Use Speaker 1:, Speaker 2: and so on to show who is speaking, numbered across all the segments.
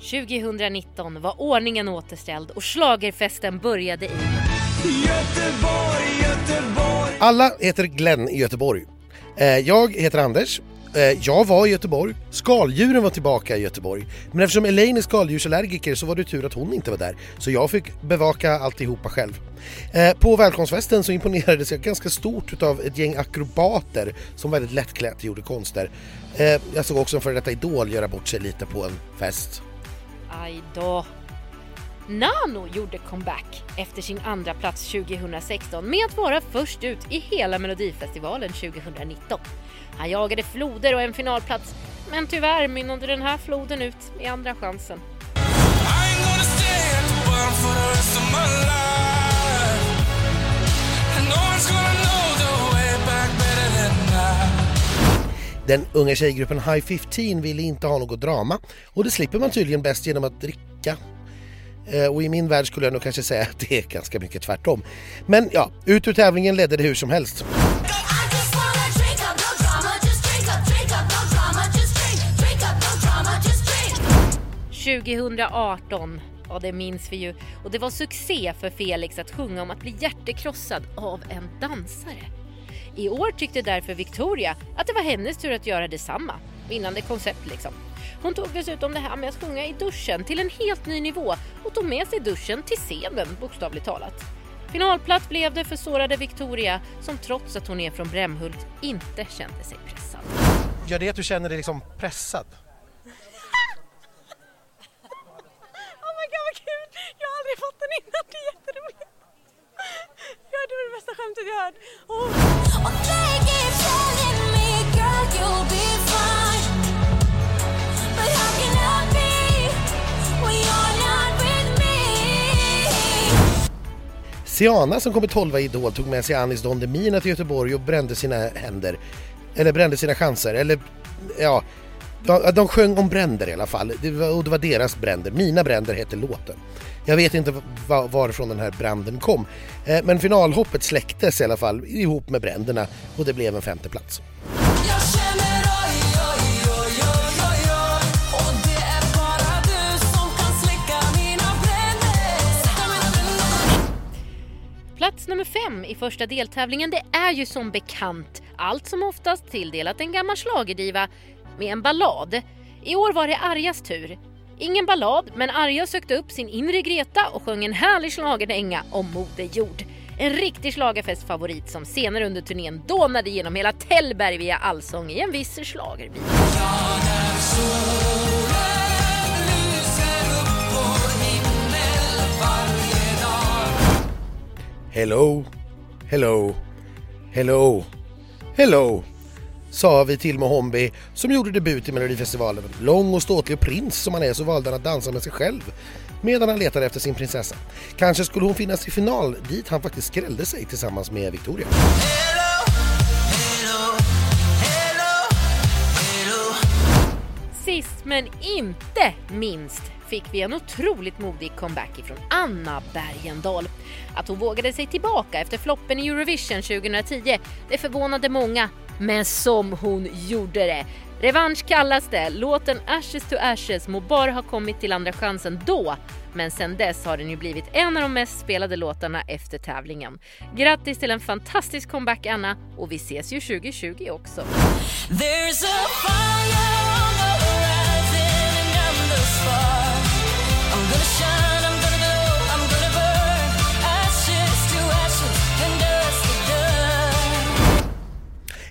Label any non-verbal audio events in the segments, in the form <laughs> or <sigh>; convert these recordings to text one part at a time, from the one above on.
Speaker 1: 2019 var ordningen återställd och schlagerfesten började i
Speaker 2: Göteborg, Göteborg
Speaker 3: Alla heter Glenn i Göteborg. Eh, Jag heter Anders. Eh, Jag var i Göteborg. Skaldjuren var tillbaka i Göteborg. Men eftersom Elaine är skaldjursallergiker så var det tur att hon inte var där. Så jag fick bevaka alltihopa själv. Eh, På välkomstfesten så imponerades jag ganska stort utav ett gäng akrobater som väldigt lättklätt gjorde konster. Jag såg också en före detta Idol göra bort sig lite på en fest.
Speaker 1: Aj då. Nano gjorde comeback efter sin andra plats 2016 med att vara först ut i hela Melodifestivalen 2019. Han jagade floder och en finalplats, men tyvärr mynnade den här floden ut i andra chansen.
Speaker 2: I
Speaker 3: Den unga tjejgruppen High 15 ville inte ha något drama och det slipper man tydligen bäst genom att dricka. Eh, och i min värld skulle jag nog kanske säga att det är ganska mycket tvärtom. Men ja, ut ur tävlingen ledde det hur som helst.
Speaker 1: 2018, ja det minns vi ju, och det var succé för Felix att sjunga om att bli hjärtekrossad av en dansare. I år tyckte därför Victoria att det var hennes tur att göra detsamma. Vinnande koncept liksom. Hon tog dessutom det här med att sjunga i duschen till en helt ny nivå och tog med sig duschen till scenen bokstavligt talat. Finalplats blev det för sårade Victoria som trots att hon är från Brämhult inte kände sig pressad.
Speaker 3: Gör det att du känner dig liksom pressad? <laughs>
Speaker 4: Oh my god vad kul! Jag har aldrig fått den innan, det är det var det bästa skämtet jag hört. Oh.
Speaker 3: Siana som kom 12 i Idol tog med sig Anis Don Demina till Göteborg och brände sina händer. Eller brände sina chanser, eller ja, de, de sjöng om bränder i alla fall. Det var, och det var deras bränder. Mina bränder hette låten. Jag vet inte va, varifrån den här branden kom. Eh, men finalhoppet släcktes i alla fall ihop med bränderna och det blev en femte plats.
Speaker 1: Nummer fem i första deltävlingen det är ju som bekant allt som oftast tilldelat en gammal schlagerdiva med en ballad. I år var det Arjas tur. Ingen ballad, men Arja sökte upp sin inre Greta och sjöng en härlig schlagerdänga om Moder Jord. En riktig schlagerfestfavorit som senare under turnén dånade genom hela Tällberg via allsång i en viss schlagerbil.
Speaker 3: Hello, hello, hello, hello sa vi till Mohombi som gjorde debut i Melodifestivalen. Lång och ståtlig och prins som han är så valde han att dansa med sig själv medan han letade efter sin prinsessa. Kanske skulle hon finnas i final dit han faktiskt skrällde sig tillsammans med Victoria.
Speaker 1: Sist men inte minst fick vi en otroligt modig comeback ifrån Anna Bergendahl. Att hon vågade sig tillbaka efter floppen i Eurovision 2010, det förvånade många. Men som hon gjorde det! Revansch kallas det. Låten Ashes to Ashes må bara ha kommit till Andra chansen då, men sen dess har den ju blivit en av de mest spelade låtarna efter tävlingen. Grattis till en fantastisk comeback Anna och vi ses ju 2020 också.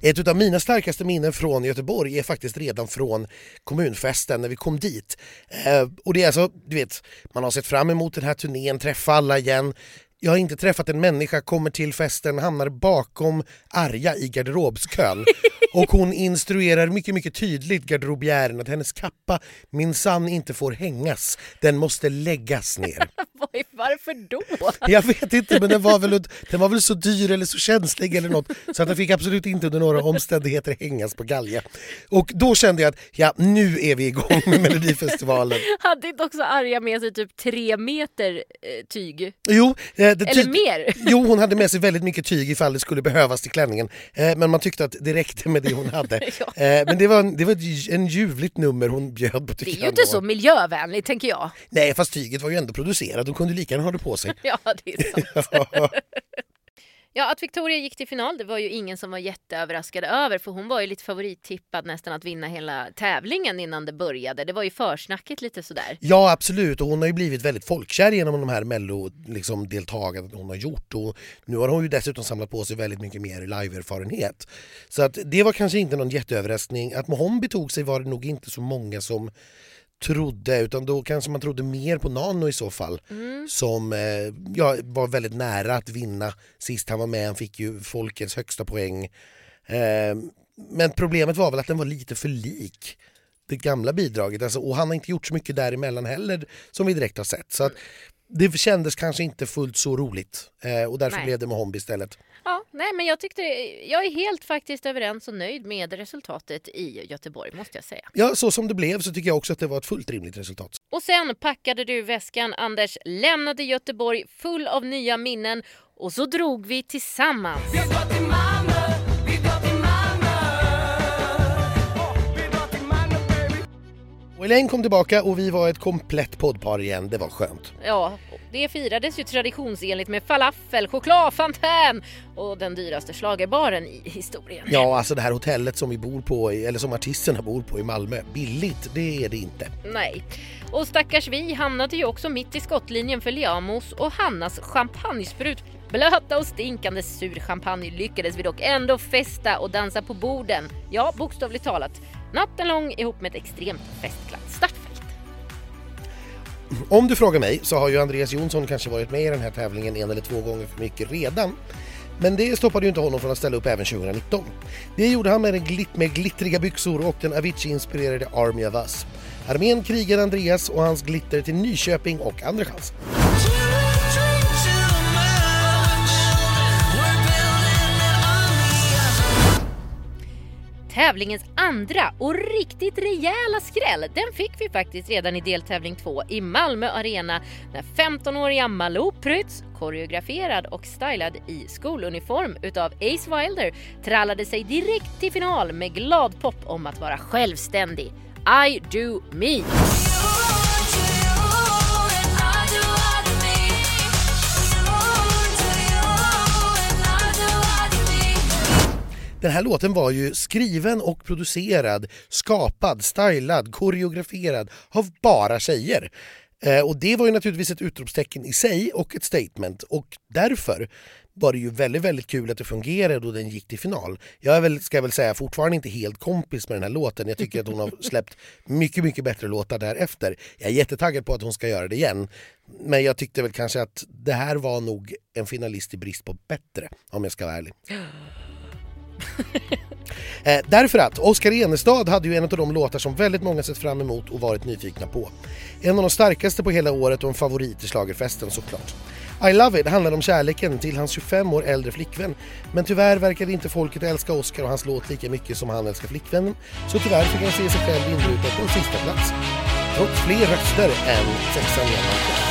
Speaker 3: Ett av mina starkaste minnen från Göteborg är faktiskt redan från kommunfesten när vi kom dit. Eh, och det är alltså, du vet, man har sett fram emot den här turnén, träffa alla igen. Jag har inte träffat en människa, kommer till festen, hamnar bakom Arja i garderobskön. <laughs> Och hon instruerar mycket, mycket tydligt garderobiären att hennes kappa minsann inte får hängas. Den måste läggas ner. <laughs>
Speaker 1: Varför då?
Speaker 3: Jag vet inte, men den var, väl, den var väl så dyr eller så känslig eller något så att den fick absolut inte under några omständigheter hängas på galge. Och då kände jag att ja, nu är vi igång med Melodifestivalen. <laughs>
Speaker 1: Hade inte också Arja med sig typ tre meter eh, tyg?
Speaker 3: Jo, eh,
Speaker 1: Eller
Speaker 3: ty-
Speaker 1: mer? <laughs>
Speaker 3: Jo, hon hade med sig väldigt mycket tyg ifall det skulle behövas till klänningen. Eh, men man tyckte att det räckte med det hon hade. <laughs>
Speaker 1: Ja.
Speaker 3: eh, men det var, en- det var ett, en ljuvligt nummer hon bjöd på
Speaker 1: Det är ju inte så miljövänligt tänker jag.
Speaker 3: Nej, fast tyget var ju ändå producerat. Hon kunde lika gärna ha det på sig. <laughs>
Speaker 1: Ja, det är sant. Ja, att Victoria gick till final det var ju ingen som var jätteöverraskad över för hon var ju lite favorittippad nästan att vinna hela tävlingen innan det började. Det var ju försnacket lite sådär.
Speaker 3: Ja absolut och hon har ju blivit väldigt folkkär genom de här mello liksom, deltagandet hon har gjort och nu har hon ju dessutom samlat på sig väldigt mycket mer live-erfarenhet. Så att det var kanske inte någon jätteöverraskning. Att Mohombi tog sig var det nog inte så många som trodde utan då kanske man trodde mer på Nano i så fall som eh, ja, var väldigt nära att vinna sist han var med. Han fick ju folkets högsta poäng. Eh, men problemet var väl att den var lite för lik det gamla bidraget. Alltså, och han har inte gjort så mycket däremellan heller som vi direkt har sett. Så att det kändes kanske inte fullt så roligt eh, och därför
Speaker 1: Nej.
Speaker 3: blev det Mohombi istället.
Speaker 1: Ja, nej men jag tyckte, jag är helt faktiskt överens och nöjd med resultatet i Göteborg måste jag säga.
Speaker 3: Ja, så som det blev så tycker jag också att det var ett fullt rimligt resultat.
Speaker 1: Och sen packade du väskan Anders, lämnade Göteborg full av nya minnen och så drog vi tillsammans.
Speaker 3: Och Elaine kom tillbaka och vi var ett komplett poddpar igen. Det var skönt.
Speaker 1: Ja, det firades ju traditionsenligt med falafel, chokladfontän och den dyraste schlagerbaren i historien.
Speaker 3: Ja, alltså det här hotellet som vi bor på, eller som artisterna bor på i Malmö. Billigt, det är det inte.
Speaker 1: Nej. Och stackars vi hamnade ju också mitt i skottlinjen för Liamos och Hannas champagnesprut. Blöta och stinkande sur champagne lyckades vi dock ändå festa och dansa på borden. Ja, bokstavligt talat. Natten lång ihop med ett extremt festglatt startfält.
Speaker 3: Om du frågar mig så har ju Andreas Jonsson kanske varit med i den här tävlingen en eller två gånger för mycket redan. Men det stoppade ju inte honom från att ställa upp även 2019. Det gjorde han med, glitt, med glittriga byxor och den Avicii-inspirerade Army of Us. Armén krigar Andreas och hans glitter till Nyköping och Andra chans.
Speaker 1: Tävlingens andra och riktigt rejäla skräll den fick vi faktiskt redan i deltävling 2 i Malmö Arena när 15-åriga Malou Prytz, koreograferad och stylad i skoluniform utav Ace Wilder, trallade sig direkt till final med glad pop om att vara självständig. I do me!
Speaker 3: Den här låten var ju skriven och producerad, skapad, stylad, koreograferad av bara tjejer. Eh, och det var ju naturligtvis ett utropstecken i sig och ett statement och därför var det ju väldigt, väldigt kul att det fungerade och den gick till final. Jag är väl, ska jag väl säga, fortfarande inte helt kompis med den här låten. Jag tycker att hon har <laughs> släppt mycket, mycket bättre låtar därefter. Jag är jättetaggad på att hon ska göra det igen. Men jag tyckte väl kanske att det här var nog en finalist i brist på bättre, om jag ska vara ärlig. <gasps> <gasps> <laughs> Eh, därför att Oskar Enestad hade ju en av de låtar som väldigt många sett fram emot och varit nyfikna på. En av de starkaste på hela året och en favorit i schlagerfesten såklart. I Love It handlar om kärleken till hans 25 år äldre flickvän. Men tyvärr verkade inte folket älska Oscar och hans låt lika mycket som han älskar flickvännen. Så tyvärr fick han se sig själv inrutad på en sista plats. Trots fler röster än sexan
Speaker 1: genom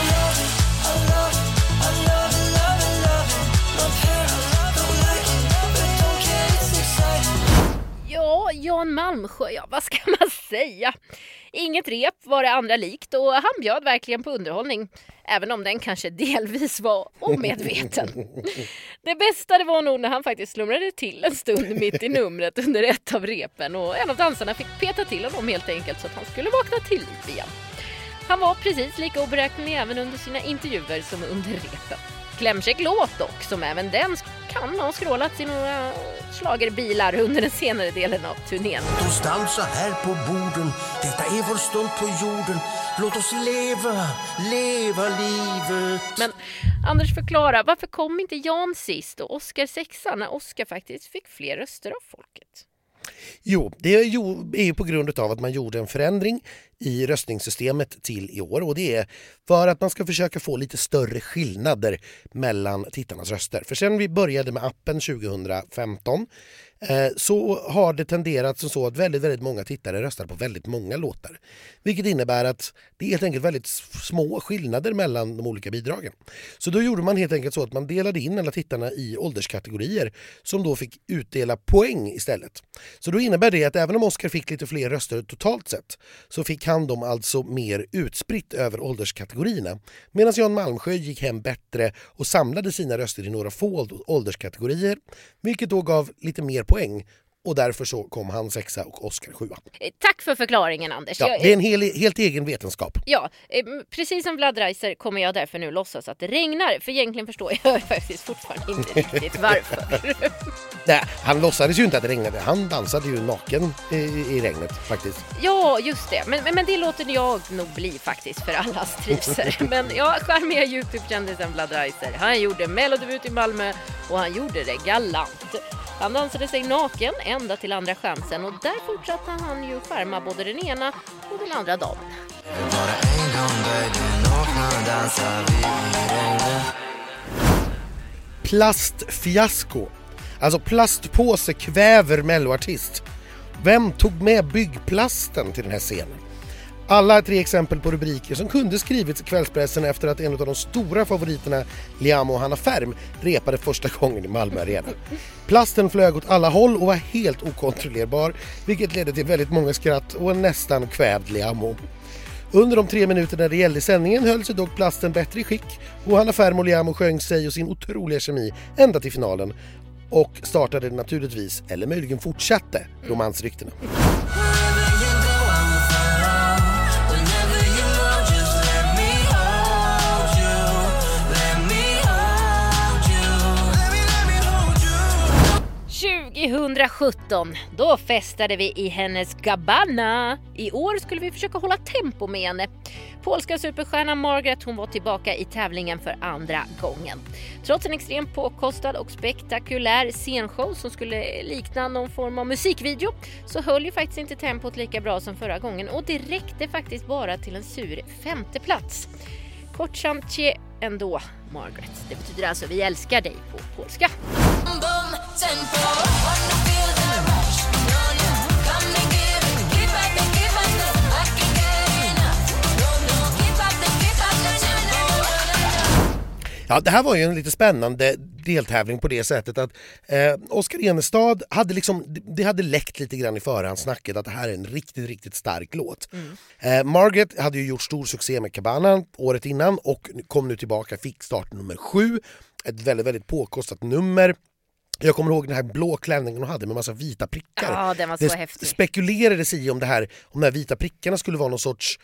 Speaker 1: Jan Malmsjö, ja vad ska man säga? Inget rep var det andra likt och han bjöd verkligen på underhållning. Även om den kanske delvis var omedveten. <laughs> Det bästa det var nog när han faktiskt slumrade till en stund mitt i numret under ett av repen och en av dansarna fick peta till honom helt enkelt så att han skulle vakna till liv igen. Han var precis lika oberäknelig även under sina intervjuer som under repen. Klämkäck låt dock, som även den kan ha skrålats i några schlagerbilar under den senare delen av turnén.
Speaker 5: Låt oss dansa här på borden Detta är vår stund på jorden Låt oss leva, leva livet
Speaker 1: Men Anders förklara, varför kom inte Jan sist och Oscar sexa när Oscar faktiskt fick fler röster av folket?
Speaker 3: Jo, det är ju, på grund av att man gjorde en förändring i röstningssystemet till i år och det är för att man ska försöka få lite större skillnader mellan tittarnas röster. För sen vi började med appen 2015 Eh, så har det tenderat som så att väldigt, väldigt många tittare röstar på väldigt många låtar. Vilket innebär att det är helt enkelt väldigt små skillnader mellan de olika bidragen. Så då gjorde man helt enkelt så att man delade in alla tittarna i ålderskategorier som då fick utdela poäng istället. Så då innebär det att även om Oscar fick lite fler röster totalt sett så fick han dem alltså mer utspritt över ålderskategorierna. Medan Jan Malmsjö gick hem bättre och samlade sina röster i några få ålderskategorier vilket då gav lite mer poäng och därför så kom han sexa och Oscar sjua.
Speaker 1: Eh, Tack för förklaringen Anders.
Speaker 3: Ja,
Speaker 1: Jag-
Speaker 3: det är en hel, helt egen vetenskap.
Speaker 1: Ja, eh, precis som Vlad Reiser kommer jag därför nu låtsas att det regnar. För egentligen förstår jag <laughs> faktiskt fortfarande inte riktigt varför. <laughs>
Speaker 3: Nej, han låtsades ju inte att det regnade, han dansade ju naken i, i regnet faktiskt.
Speaker 1: Ja, just det. Men, men, men det låter jag nog bli faktiskt för allas <laughs> trivsel. Men ja, charmiga Youtube-kändisen Vlad Reiser. Han gjorde mellodebut i Malmö och han gjorde det galant. Han dansade sig naken ända till andra chansen och där fortsatte han ju skärma både den ena och den andra damen.
Speaker 3: Plastfiasko. Alltså plastpåse kväver melloartist. Vem tog med byggplasten till den här scenen? Alla tre exempel på rubriker som kunde skrivits i kvällspressen efter att en av de stora favoriterna, Liam och Hanna Färm, repade första gången i Malmö Arena. Plasten flög åt alla håll och var helt okontrollerbar, vilket ledde till väldigt många skratt och en nästan kvävd Liamo. Under de tre minuterna det gällde i sändningen höll sig dock plasten bättre i skick och Hanna Ferm och Liamo sjöng sig och sin otroliga kemi ända till finalen och startade naturligtvis, eller möjligen fortsatte, romansryktena.
Speaker 1: 2017, då festade vi i hennes Gabbana. I år skulle vi försöka hålla tempo med henne. Polska superstjärnan Margaret hon var tillbaka i tävlingen för andra gången. Trots en extremt påkostad och spektakulär scenshow som skulle likna någon form av musikvideo så höll ju faktiskt inte tempot lika bra som förra gången och det räckte faktiskt bara till en sur femteplats. Kort samt tje ändå, Margaret. Det betyder alltså vi älskar dig på polska.
Speaker 3: Ja, det här var ju en lite spännande deltävling på det sättet att eh, Oskar Enestad hade liksom, det hade läckt lite grann i förhandssnacket att det här är en riktigt, riktigt stark låt. Eh, Margaret hade ju gjort stor succé med Cabana året innan och kom nu tillbaka, fick start nummer sju. Ett väldigt, väldigt påkostat nummer. Jag kommer ihåg den här blå klänningen hon hade med massa vita prickar.
Speaker 1: Ja, den var så
Speaker 3: det
Speaker 1: häftig.
Speaker 3: spekulerades i om, det här, om de här vita prickarna skulle vara någon sorts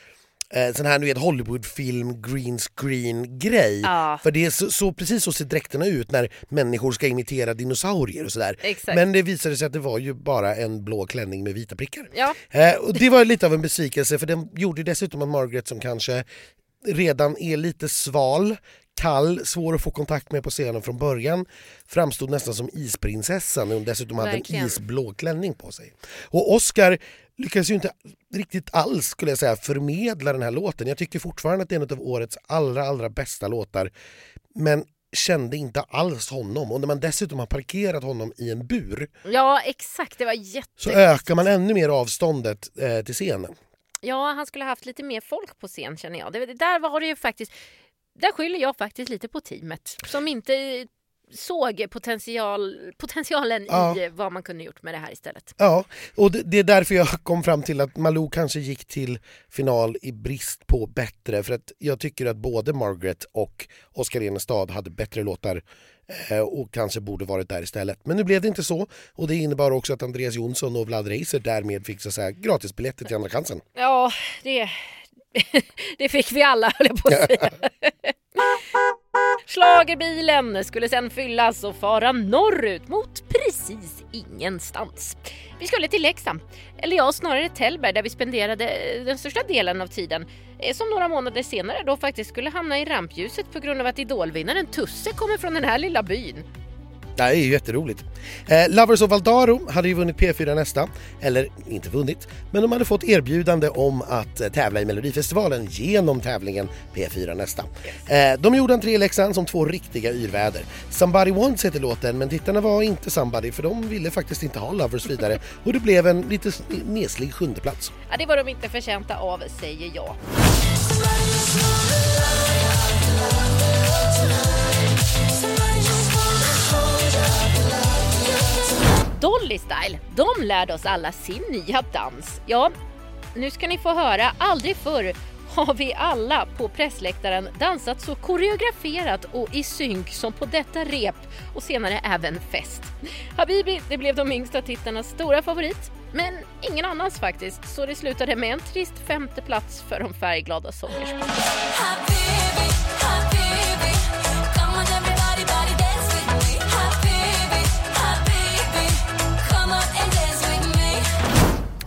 Speaker 3: eh, sån här du vet, Hollywoodfilm green screen grej.
Speaker 1: Ja.
Speaker 3: För det är så, så, precis så ser dräkterna ut när människor ska imitera dinosaurier och sådär.
Speaker 1: Exakt.
Speaker 3: Men det visade sig att det var ju bara en blå klänning med vita prickar.
Speaker 1: Ja.
Speaker 3: Eh, och det var lite av en besvikelse för den gjorde dessutom att Margaret som kanske redan är lite sval, kall, svår att få kontakt med på scenen från början framstod nästan som isprinsessan när hon dessutom hade
Speaker 1: Verkligen.
Speaker 3: en isblå klänning på sig. Och Oscar lyckades ju inte riktigt alls skulle jag säga förmedla den här låten. Jag tycker fortfarande att det är en av årets allra, allra bästa låtar. Men kände inte alls honom och när man dessutom har parkerat honom i en bur
Speaker 1: Ja, exakt. Det var jätte...
Speaker 3: så ökar man ännu mer avståndet eh, till scenen.
Speaker 1: Ja, han skulle ha haft lite mer folk på scen känner jag. Det där var det ju faktiskt... Där skyller jag faktiskt lite på teamet som inte såg potential, potentialen
Speaker 3: Ja.
Speaker 1: i vad man kunde gjort med det här istället.
Speaker 3: Ja, och det, det är därför jag <laughs> kom fram till att Malou kanske gick till final i brist på bättre. För att jag tycker att både Margaret och Oscar Enestad hade bättre låtar eh, och kanske borde varit där istället. Men nu blev det inte så och det innebar också att Andreas Jonsson och Vlad Reiser därmed fick så att säga gratisbiljetter till Andra chansen.
Speaker 1: Ja, det, <laughs> det fick vi alla höll jag på att säga. <laughs> Schlagerbilen skulle sen fyllas och fara norrut mot precis ingenstans. Vi skulle till Leksand, eller ja snarare Tällberg där vi spenderade den största delen av tiden. eh, Som några månader senare då faktiskt skulle hamna i rampljuset på grund av att idolvinnaren Tusse kommer från den här lilla byn.
Speaker 3: Det är ju jätteroligt. Eh, Lovers of Valdaro hade ju vunnit P4 nästa, eller inte vunnit, men de hade fått erbjudande om att eh, tävla i Melodifestivalen genom tävlingen P4 nästa. Eh, de gjorde en treläxan som två riktiga yrväder. Somebody Wants heter låten, men tittarna var inte somebody för de ville faktiskt inte ha Lovers vidare och det blev en lite neslig sjundeplats.
Speaker 1: Ja, det var de inte förtjänta av, säger jag. Dolly Style, de lärde oss alla sin nya dans. Ja, nu ska ni få höra, aldrig förr har vi alla på pressläktaren dansat så koreograferat och i synk som på detta rep och senare även fest. Habibi, det blev de yngsta tittarnas stora favorit, men ingen annans faktiskt, så det slutade med en trist femte plats för de färgglada sångerskorna.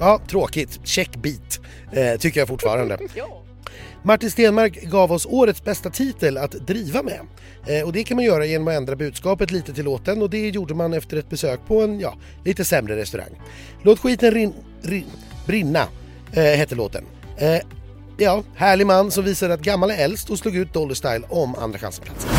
Speaker 3: Ja, tråkigt. Check beat, eh, tycker jag fortfarande. <laughs>
Speaker 1: Ja.
Speaker 3: Martin Stenmark gav oss årets bästa titel att driva med. Eh, och det kan man göra genom att ändra budskapet lite till låten och det gjorde man efter ett besök på en, ja, lite sämre restaurang. Låt skiten rin, rin, brinna, eh, hette låten. Eh, ja, härlig man som visade att gammal är äldst och slog ut Dolly Style om andra chansen-platsen.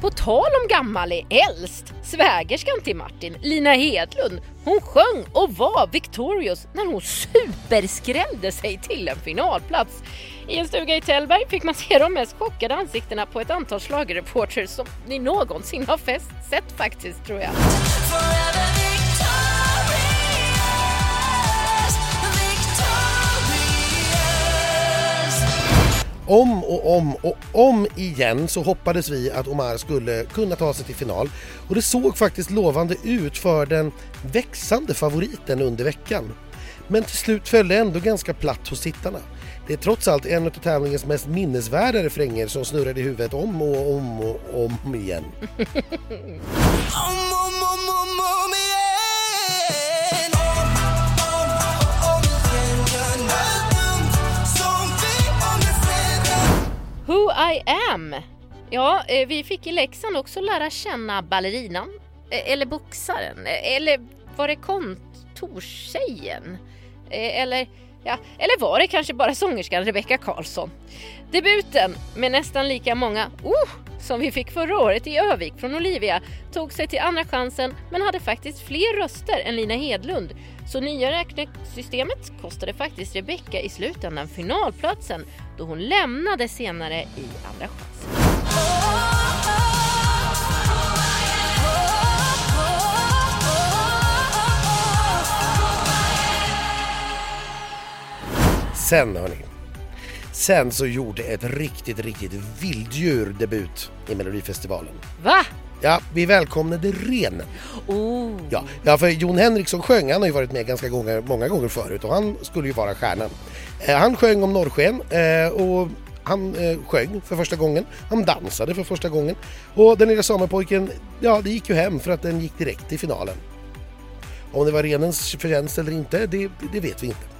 Speaker 1: På tal om gammal är äldst, svägerskan till Martin, Lina Hedlund, hon sjöng och var victorious när hon superskrämde sig till en finalplats. I en stuga i Tällberg fick man se de mest chockade ansiktena på ett antal schlagerreporters som ni någonsin har fest sett faktiskt tror jag.
Speaker 3: Om och om och om igen så hoppades vi att Omar skulle kunna ta sig till final och det såg faktiskt lovande ut för den växande favoriten under veckan. Men till slut föll det ändå ganska platt hos tittarna. Det är trots allt en av tävlingens mest minnesvärda refränger som snurrade i huvudet om och om och om igen. <laughs>
Speaker 1: Who I am. Ja, eh, vi fick i Leksand också lära känna ballerinan, eh, eller boxaren, eh, eller var det kontorstjejen? Eller, ja, eller var det kanske bara sångerskan Rebecca Karlsson? Debuten med nästan lika många oh, som vi fick förra året i Övik från Olivia tog sig till andra chansen men hade faktiskt fler röster än Lina Hedlund. Så nya räknesystemet kostade faktiskt Rebecca i slutändan finalplatsen då hon lämnade senare i andra chansen.
Speaker 3: Sen hörni, sen så gjorde ett riktigt, riktigt vilddjur debut i Melodifestivalen.
Speaker 1: Va?
Speaker 3: Ja, vi välkomnade renen.
Speaker 1: Oh.
Speaker 3: Ja, ja, för Jon Henriksson sjöng, han har ju varit med ganska gånger, många gånger förut och han skulle ju vara stjärnan. Eh, han sjöng om norrsken eh, och han eh, sjöng för första gången, han dansade för första gången och den lilla samepojken, ja det gick ju hem för att den gick direkt till finalen. Om det var renens förtjänst eller inte, det, det vet vi inte.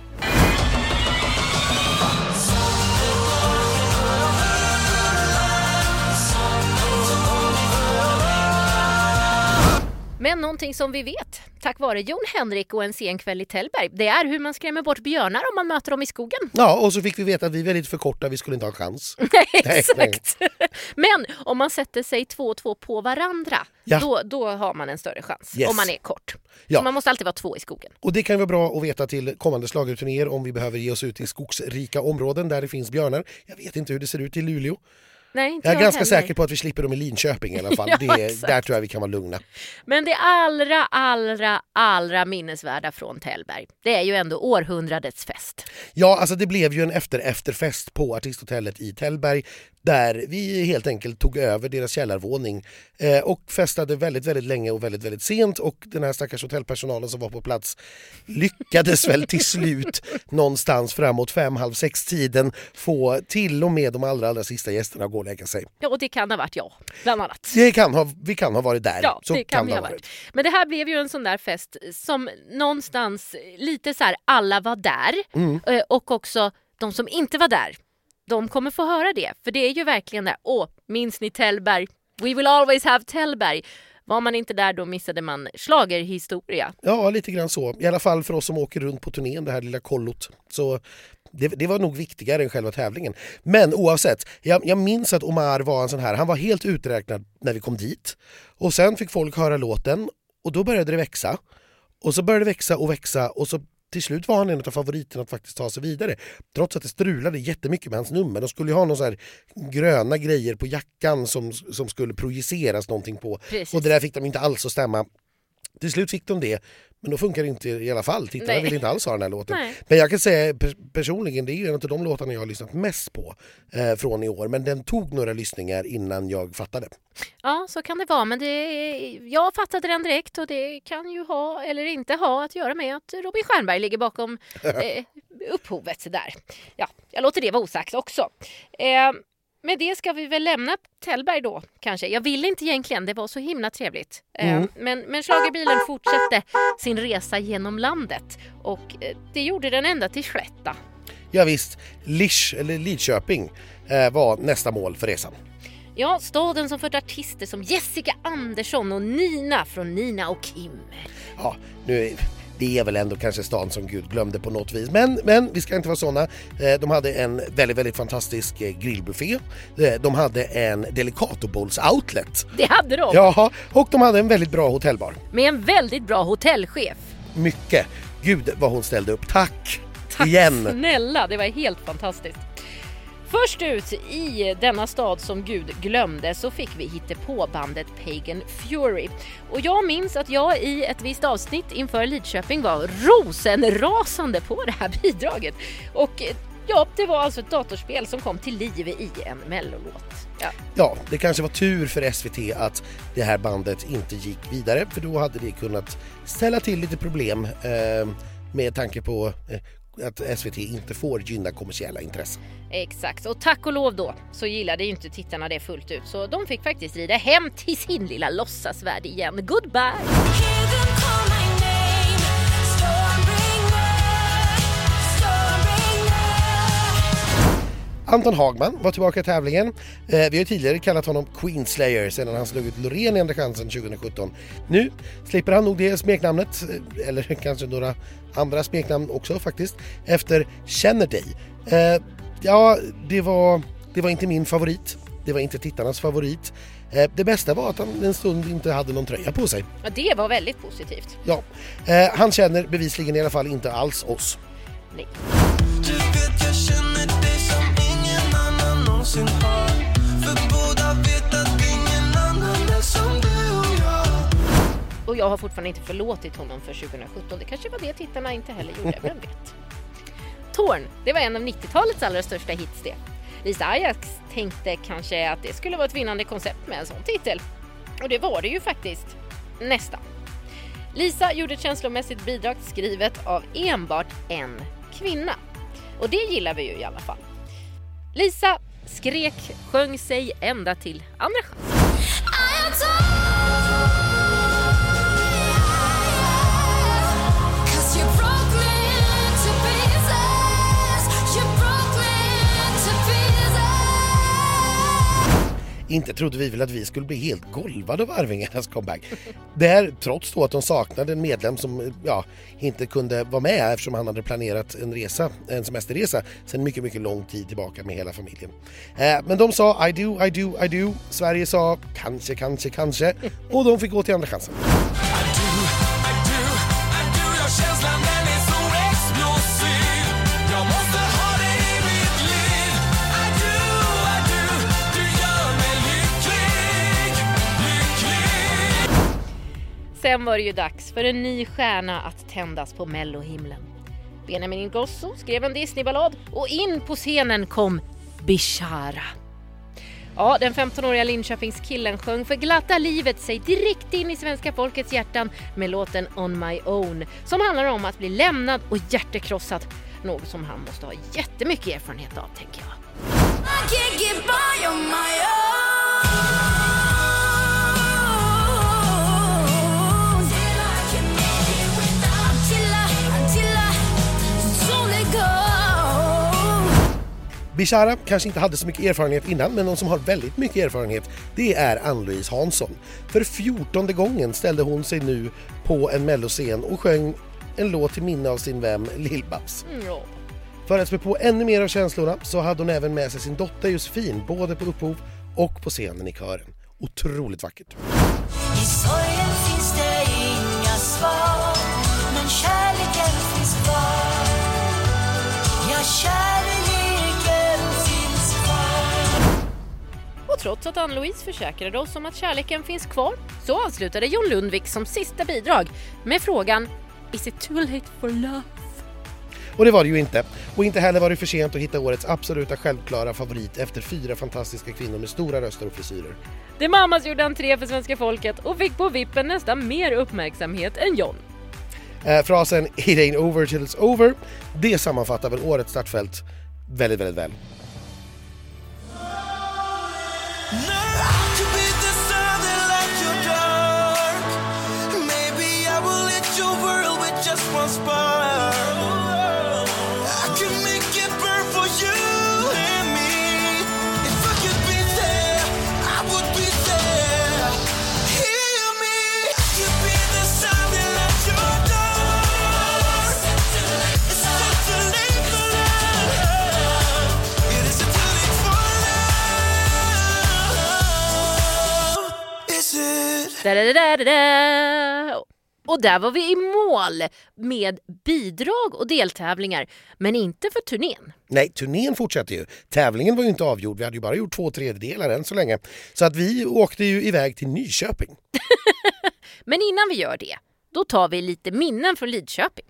Speaker 1: Men någonting som vi vet, tack vare Jon Henrik och en sen kväll i Tällberg, det är hur man skrämmer bort björnar om man möter dem i skogen.
Speaker 3: Ja, och så fick vi veta att vi var lite för korta, vi skulle inte ha en chans. <laughs> Nej,
Speaker 1: Exakt! <laughs> Men om man sätter sig två och två på varandra,
Speaker 3: Ja.
Speaker 1: då, då har man en större chans.
Speaker 3: Yes.
Speaker 1: Om man är kort.
Speaker 3: Ja.
Speaker 1: Så man måste alltid vara två i skogen.
Speaker 3: Och det kan vara bra att veta till kommande schlagerturnéer om vi behöver ge oss ut i skogsrika områden där det finns björnar. Jag vet inte hur det ser ut i Luleå.
Speaker 1: Nej, inte
Speaker 3: Jag är ganska
Speaker 1: heller.
Speaker 3: säker på att vi slipper dem i Linköping i alla <laughs> fall.
Speaker 1: Ja,
Speaker 3: det, där tror jag vi kan vara lugna.
Speaker 1: Men det allra, allra, allra minnesvärda från Tällberg, det är ju ändå århundradets fest.
Speaker 3: Ja, alltså det blev ju en efter-efterfest på Artisthotellet i Tällberg där vi helt enkelt tog över deras källarvåning eh, och festade väldigt, väldigt länge och väldigt, väldigt sent och den här stackars hotellpersonalen som var på plats lyckades väl till slut någonstans framåt fem, halv sex tiden få till och med de allra, allra sista gästerna att gå och lägga sig.
Speaker 1: Ja, och det kan ha varit jag, bland annat.
Speaker 3: Det kan ha, vi kan ha varit där.
Speaker 1: Ja,
Speaker 3: Så
Speaker 1: det kan vi ha varit. Men det här blev ju en sån där fest som någonstans lite så här, alla var där
Speaker 3: Mm.
Speaker 1: eh, och också de som inte var där. De kommer få höra det, för det är ju verkligen det, Åh, minns ni Tällberg? We will always have Tällberg. Var man inte där då missade man schlagerhistoria.
Speaker 3: Ja, lite grann så. I alla fall för oss som åker runt på turnén, det här lilla kollot. Så det, det var nog viktigare än själva tävlingen. Men oavsett, jag, jag minns att Omar var en sån här, han var helt uträknad när vi kom dit. Och sen fick folk höra låten och då började det växa. Och så började det växa och växa och så till slut var han en av favoriterna att faktiskt ta sig vidare. Trots att det strulade jättemycket med hans nummer. De skulle ju ha någon så här gröna grejer på jackan som, som skulle projiceras någonting på.
Speaker 1: Precis.
Speaker 3: Och det där fick de inte alls att stämma. Till slut fick de det, men då funkar det inte i alla fall. Tittarna
Speaker 1: Nej.
Speaker 3: vill inte alls ha den här låten.
Speaker 1: Nej.
Speaker 3: Men jag kan säga per- personligen, det är ju en av de låtarna jag har lyssnat mest på eh, från i år. Men den tog några lyssningar innan jag fattade.
Speaker 1: Ja, så kan det vara. Men det, jag fattade den direkt och det kan ju ha, eller inte ha, att göra med att Robin Stjernberg ligger bakom <laughs> eh, upphovet där. Ja, jag låter det vara osagt också. Eh, med det ska vi väl lämna Tällberg då, kanske. Jag ville inte egentligen, det var så himla trevligt. Eh, men, men schlagerbilen fortsatte sin resa genom landet och eh, det gjorde den ända till Slätta.
Speaker 3: Ja, visst, Lisch, eller Lidköping eh, var nästa mål för resan.
Speaker 1: Ja, staden som fört artister som Jessica Andersson och Nina från Nina och Kim.
Speaker 3: Ja, nu det är väl ändå kanske stan som Gud glömde på något vis. Men, men vi ska inte vara såna. Eh, De hade en väldigt, väldigt fantastisk eh, grillbuffé. Eh, De hade en Delicato Bowls outlet.
Speaker 1: Det hade de!
Speaker 3: Ja, och de hade en väldigt bra hotellbar.
Speaker 1: Med en väldigt bra hotellchef.
Speaker 3: Mycket. Gud vad hon ställde upp. Tack!
Speaker 1: Tack
Speaker 3: Igen!
Speaker 1: snälla, det var helt fantastiskt. Först ut i denna stad som Gud glömde så fick vi på bandet Pagan Fury. Och jag minns att jag i ett visst avsnitt inför Lidköping var rosenrasande på det här <laughs> bidraget. Och eh, ja, det var alltså ett datorspel som kom till liv i en mellolåt. Ja.
Speaker 3: Ja, det kanske var tur för SVT att det här bandet inte gick vidare för då hade det kunnat ställa till lite problem eh, med tanke på eh, att SVT inte får gynna kommersiella intressen.
Speaker 1: Exakt, och tack och lov då så gillade ju inte tittarna det fullt ut så de fick faktiskt rida hem till sin lilla låtsasvärld igen. Goodbye!
Speaker 3: Anton Hagman var tillbaka i tävlingen. Eh, vi har tidigare kallat honom Queenslayer sedan han slog ut Loreen i Andra chansen 2017. Nu slipper han nog det smeknamnet, eh, eller <laughs> kanske några andra smeknamn också faktiskt, efter Känner dig. Eh, ja, det var, det var inte min favorit. Det var inte tittarnas favorit. Det bästa var att han en stund inte hade någon tröja på sig.
Speaker 1: Ja, det var väldigt positivt.
Speaker 3: Ja, han känner bevisligen i alla fall inte alls oss.
Speaker 1: Nej
Speaker 2: någonsin har För båda vet att ingen annan är som du och jag
Speaker 1: Och jag har fortfarande inte förlåtit honom för 2017. Det kanske var det tittarna inte heller gjorde, vem vet? Torn, det var en av 90-talets allra största hits det. Lisa Ajax tänkte kanske att det skulle vara ett vinnande koncept med en sån titel. Och det var det ju faktiskt. Nästan. Lisa gjorde ett känslomässigt bidrag skrivet av enbart en kvinna. Och det gillar vi ju i alla fall. Lisa skrek, sjöng sig ända till andra chans.
Speaker 3: Inte trodde vi väl att vi skulle bli helt golvade av Arvingarnas comeback. Det här trots då att de saknade en medlem som ja, inte kunde vara med eftersom han hade planerat en resa, en semesterresa sedan mycket, mycket lång tid tillbaka med hela familjen. Eh, men de sa I do, I do, I do. Sverige sa kanske, kanske, kanske och de fick gå till andra chansen.
Speaker 1: Sen var det ju dags för en ny stjärna att tändas på mellohimlen. Benjamin Ingrosso skrev en Disneyballad och in på scenen kom Bishara. Ja, den 15-åriga Linköpingskillen sjöng för glatta livet sig direkt in i svenska folkets hjärtan med låten On My Own som handlar om att bli lämnad och hjärtekrossad. Något som han måste ha jättemycket erfarenhet av, tänker jag.
Speaker 3: Bishara kanske inte hade så mycket erfarenhet innan, men någon som har väldigt mycket erfarenhet, det är Ann-Louise Hansson. För fjortonde gången ställde hon sig nu på en melloscen och sjöng en låt till minne av sin vän Lill-Babs.
Speaker 1: Mm, ja.
Speaker 3: För att spä på ännu mer av känslorna så hade hon även med sig sin dotter Josefin, både på upphov och på scenen i kören. Otroligt vackert.
Speaker 1: Och trots att Ann-Louise försäkrade oss om att kärleken finns kvar så avslutade Jon Lundvik som sista bidrag med frågan Is it too late for love?
Speaker 3: Och det var det ju inte. Och inte heller var det för sent att hitta årets absoluta självklara favorit efter fyra fantastiska kvinnor med stora röster och frisyrer.
Speaker 1: The Mamas gjorde entré för svenska folket och fick på vippen nästan mer uppmärksamhet än John.
Speaker 3: Eh, frasen “It ain't over till it's over” det sammanfattar väl årets startfält väldigt, väldigt väl.
Speaker 1: Och där var vi i mål med bidrag och deltävlingar, men inte för turnén.
Speaker 3: Nej, turnén fortsätter ju. Tävlingen var ju inte avgjord, vi hade ju bara gjort två tredjedelar än så länge. Så att vi åkte ju iväg till Nyköping. <laughs>
Speaker 1: Men innan vi gör det, då tar vi lite minnen från Lidköping.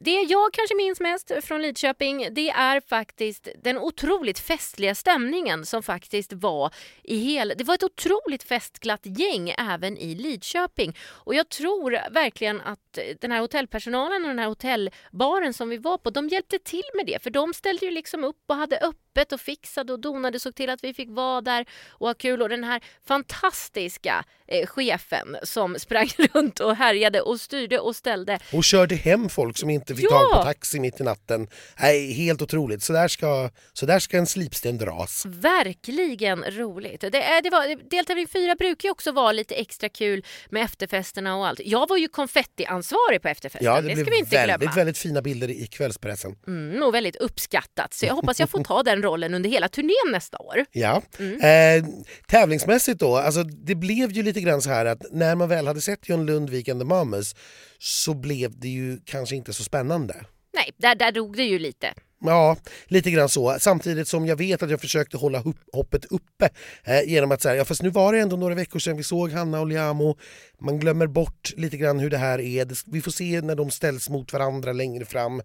Speaker 1: Det jag kanske minns mest från Lidköping det är faktiskt den otroligt festliga stämningen som faktiskt var i hela... Det var ett otroligt festglatt gäng även i Lidköping. Och jag tror verkligen att den här hotellpersonalen och den här hotellbaren som vi var på, de hjälpte till med det. För de ställde ju liksom upp och hade öppet och fixade och donade, såg till att vi fick vara där och ha kul. Och den här fantastiska eh, chefen som sprang <laughs> runt och härjade och styrde och ställde.
Speaker 3: Och körde hem folk som inte fick
Speaker 1: Ja!
Speaker 3: tag på taxi mitt i natten. Nej, helt otroligt. Så där ska, så där ska en slipsten dras.
Speaker 1: Verkligen roligt. Det, är- det var, deltävling 4 brukar ju också vara lite extra kul med efterfesterna och allt. Jag var ju konfettiansvarig på efterfesten,
Speaker 3: Ja,
Speaker 1: det,
Speaker 3: det,
Speaker 1: ska vi inte
Speaker 3: väldigt,
Speaker 1: glömma.
Speaker 3: väldigt fina bilder i kvällspressen.
Speaker 1: Mm, och väldigt uppskattat. Så jag <laughs> hoppas jag får ta den rollen under hela turnén nästa år.
Speaker 3: Ja.
Speaker 1: Mm.
Speaker 3: Eh, tävlingsmässigt då, alltså det blev ju lite grann så här att när man väl hade sett John Lundvik and the Mamas så blev det ju kanske inte så spännande.
Speaker 1: Nej, där, där dog det ju lite.
Speaker 3: Ja, lite grann så. Samtidigt som jag vet att jag försökte hålla hoppet uppe eh, genom att säga, ja fast nu var det ändå några veckor sedan vi såg Hanna och Liamo. Man glömmer bort lite grann hur det här är. Vi får se när de ställs mot varandra längre fram.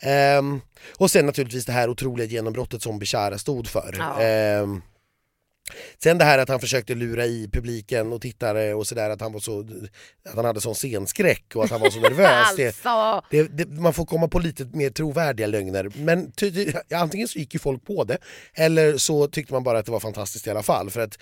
Speaker 3: Ehm, och sen naturligtvis det här otroliga genombrottet som Bishara stod för.
Speaker 1: Ja.
Speaker 3: Ehm, Sen det här att han försökte lura i publiken och tittare och sådär att han var så att han hade sån scenskräck och att han var så nervös. Det, <laughs>
Speaker 1: Alltså!
Speaker 3: det, det, man får komma på lite mer trovärdiga lögner. Men ty, ty, antingen så gick ju folk på det eller så tyckte man bara att det var fantastiskt i alla fall. För att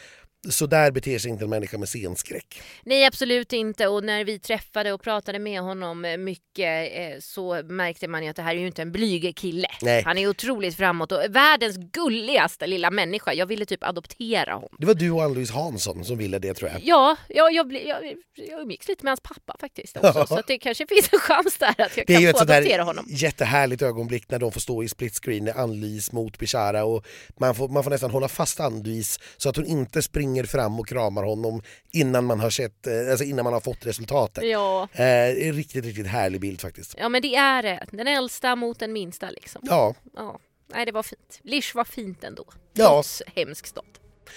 Speaker 3: så där beter sig inte en människa med scenskräck.
Speaker 1: Nej, absolut inte. Och när vi träffade och pratade med honom eh, mycket eh, så märkte man ju att det här är ju inte en blyg kille.
Speaker 3: Nej.
Speaker 1: Han är otroligt framåt och världens gulligaste lilla människa. Jag ville typ adoptera honom.
Speaker 3: Det var du och Ann-Louise Hansson som ville det tror jag.
Speaker 1: Ja, jag, jag, jag, jag umgicks lite med hans pappa faktiskt också.
Speaker 3: Ja.
Speaker 1: Så det kanske finns en chans där att jag
Speaker 3: Det är
Speaker 1: kan
Speaker 3: ju
Speaker 1: få
Speaker 3: ett sånt
Speaker 1: adoptera
Speaker 3: där
Speaker 1: honom.
Speaker 3: jättehärligt ögonblick när de får stå i split screen, Ann-Louise mot Bishara och man får, man får nästan hålla fast Ann-Louise så att hon inte springer fram och kramar honom innan man har, sett, eh, alltså innan man har fått resultatet.
Speaker 1: Ja.
Speaker 3: Eh, en riktigt, riktigt härlig bild faktiskt.
Speaker 1: ja, men det är det. Den äldsta mot den minsta liksom.
Speaker 3: Ja,
Speaker 1: Ja. Nej, det var fint. Lisch var fint ändå.
Speaker 3: Ja.
Speaker 1: Trots hemsk stad.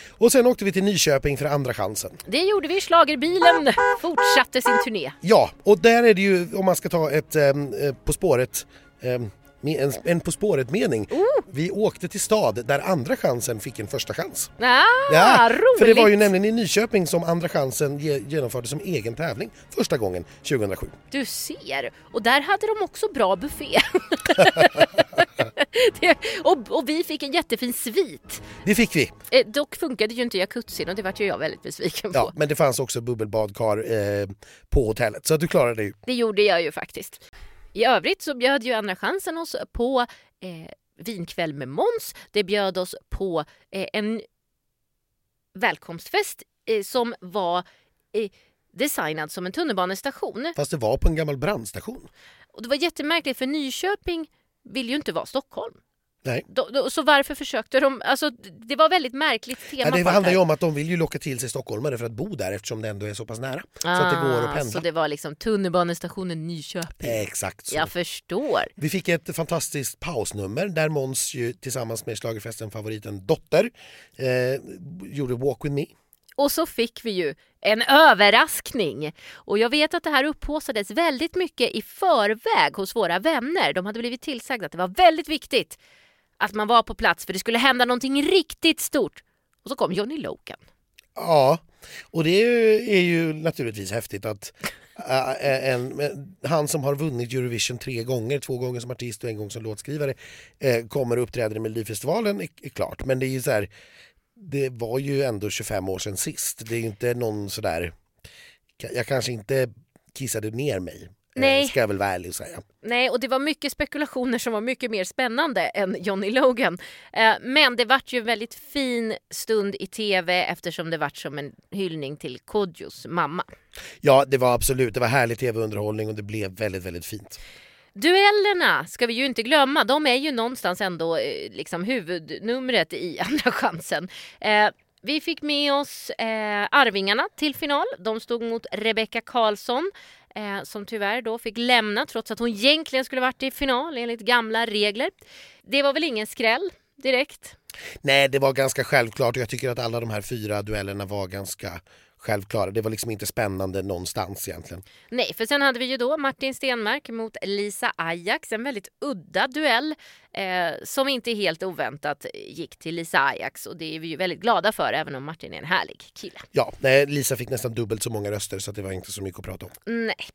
Speaker 3: och sen åkte vi till Nyköping för andra chansen.
Speaker 1: Det gjorde vi. Schlagerbilen fortsatte sin turné.
Speaker 3: Ja, och där är det ju, om man ska ta ett ehm, eh, På spåret med en, en På spåret-mening.
Speaker 1: Oh.
Speaker 3: Vi åkte till stad där Andra chansen fick en första chans.
Speaker 1: Ah, roligt!
Speaker 3: för det var ju nämligen i Nyköping som Andra chansen ge, genomfördes som egen tävling första gången 2007.
Speaker 1: Du ser! Och där hade de också bra buffé. <laughs> det, och, och vi fick en jättefin svit.
Speaker 3: Det fick vi.
Speaker 1: Eh, dock funkade ju inte jacuzzin och det vart ju jag väldigt besviken på.
Speaker 3: Ja, men det fanns också bubbelbadkar eh, på hotellet så att du klarade det ju.
Speaker 1: Det gjorde jag ju faktiskt. I övrigt så bjöd ju Andra chansen oss på eh, vinkväll med Måns. Det bjöd oss på eh, en välkomstfest eh, som var eh, designad som en tunnelbanestation.
Speaker 3: Fast det var på en gammal brandstation.
Speaker 1: Och det var jättemärkligt för Nyköping vill ju inte vara Stockholm.
Speaker 3: Nej.
Speaker 1: Då, då, så varför försökte de? Alltså, det var väldigt märkligt tema.
Speaker 3: Ja, det handlar ju om att de vill ju locka till sig stockholmare för att bo där eftersom det ändå är så pass nära. så att det går att
Speaker 1: Ah,
Speaker 3: pendla.
Speaker 1: Så det var liksom tunnelbanestationen Nyköping.
Speaker 3: Exakt så.
Speaker 1: Jag förstår.
Speaker 3: Vi fick ett fantastiskt pausnummer där Måns ju tillsammans med schlagerfesten favoriten Dotter eh, gjorde Walk with me.
Speaker 1: Och så fick vi ju en överraskning. Och jag vet att det här upphaussades väldigt mycket i förväg hos våra vänner. De hade blivit tillsagda att det var väldigt viktigt att man var på plats för det skulle hända någonting riktigt stort. Och så kom Johnny Loken.
Speaker 3: Ja, och det är ju, är ju naturligtvis häftigt att äh, äh en, äh, han som har vunnit Eurovision tre gånger, två gånger som artist och en gång som låtskrivare, äh, kommer och uppträder i Melodifestivalen är, är klart. Men det är ju så här, det var ju ändå 25 år sedan sist. Det är ju inte någon sådär, jag kanske inte kissade ner mig eh,
Speaker 1: Nej.
Speaker 3: Ska jag väl vara ärlig och säga.
Speaker 1: Nej, och det var mycket spekulationer som var mycket mer spännande än Johnny Logan. Eh, Men det vart ju en väldigt fin stund i tv eftersom det vart som en hyllning till Kodjos mamma.
Speaker 3: Ja, det var absolut, det var härlig tv-underhållning och det blev väldigt, väldigt fint.
Speaker 1: Duellerna ska vi ju inte glömma. De är ju någonstans ändå eh, liksom huvudnumret i <laughs> Andra chansen. Vi fick med oss eh, Arvingarna till final. De stod mot Rebecca Karlsson eh, som tyvärr då fick lämna trots att hon egentligen skulle varit i final enligt gamla regler. Det var väl ingen skräll direkt.
Speaker 3: Nej, det var ganska självklart och jag tycker att alla de här fyra duellerna var ganska självklara. Det var liksom inte spännande någonstans egentligen.
Speaker 1: Nej, för sen hade vi ju då Martin Stenmark mot Lisa Ajax. En väldigt udda duell eh, som inte helt oväntat gick till Lisa Ajax och det är vi ju väldigt glada för även om Martin är en härlig kille.
Speaker 3: Ja, nej, Lisa fick nästan dubbelt så många röster så det var inte så mycket att prata om.
Speaker 1: Nej.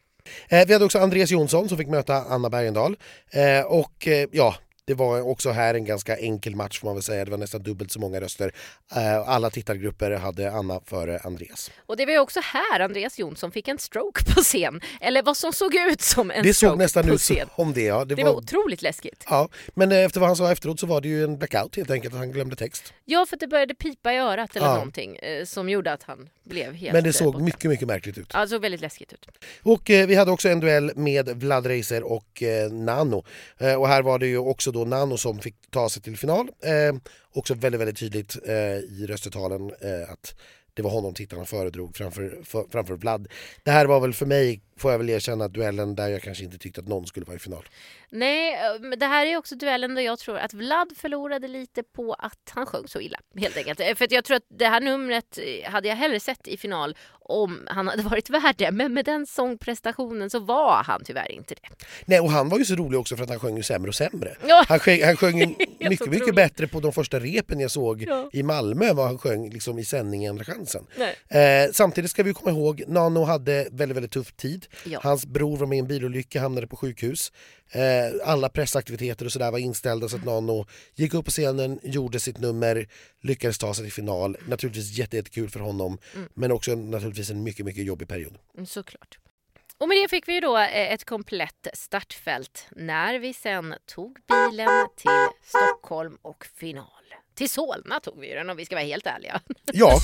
Speaker 3: Eh, vi hade också Andreas Jonsson som fick möta Anna Bergendahl. Eh, och eh, ja, det var också här en ganska enkel match får man väl säga. Det var nästan dubbelt så många röster. Eh, alla tittargrupper hade Anna före Andreas.
Speaker 1: Och det var ju också här Andreas Jonsson fick en stroke på scen. Eller vad som såg ut som en
Speaker 3: det
Speaker 1: stroke
Speaker 3: såg nästan
Speaker 1: på
Speaker 3: ut
Speaker 1: scen.
Speaker 3: som det. Ja. Det,
Speaker 1: Det
Speaker 3: var,
Speaker 1: var otroligt läskigt.
Speaker 3: ja, men eh, efter vad han sa efteråt så var det ju en blackout helt enkelt. att Han glömde text.
Speaker 1: Ja, för att det började pipa i örat eller
Speaker 3: Ja.
Speaker 1: någonting eh, som gjorde att han blev helt
Speaker 3: Men det såg
Speaker 1: borta.
Speaker 3: mycket, mycket märkligt ut.
Speaker 1: Ja, det såg väldigt läskigt ut.
Speaker 3: Och eh, vi hade också en duell med Vlad Reiser och eh, Nano. Eh, och här var det ju också då Nano som fick ta sig till final. Eh, också väldigt, väldigt tydligt eh, i röstetalen eh, att det var honom tittarna föredrog framför, för, framför Vlad. Det här var väl för mig, får jag väl erkänna, duellen där jag kanske inte tyckte att någon skulle vara i final.
Speaker 1: Nej, eh, men det här är också duellen där jag tror att Vlad förlorade lite på att han sjöng så illa. Helt enkelt. Eh, för att jag tror att det här numret eh, hade jag hellre sett i final om han hade varit värd det. Men med den sångprestationen så var han tyvärr inte det.
Speaker 3: Nej, och han var ju så rolig också för att han sjöng ju sämre och sämre.
Speaker 1: Ja.
Speaker 3: Han sjöng, han sjöng <laughs> mycket, mycket bättre på de första repen jag såg
Speaker 1: Ja.
Speaker 3: i Malmö än vad han sjöng liksom, i sändning i Andra chansen. Eh, samtidigt ska vi komma ihåg, Nano hade väldigt, väldigt tuff tid.
Speaker 1: Ja.
Speaker 3: Hans bror var med i en bilolycka, hamnade på sjukhus. Eh, alla pressaktiviteter och sådär var inställda så att Nano gick upp på scenen, gjorde sitt nummer, lyckades ta sig till final. Naturligtvis jätte- jättekul för honom, men också naturligtvis en mycket, mycket jobbig period.
Speaker 1: Mm, Såklart. Och med det fick vi då eh, ett komplett startfält när vi sen tog bilen till Stockholm och final. Till Solna tog vi den om vi ska vara helt ärliga.
Speaker 3: Ja.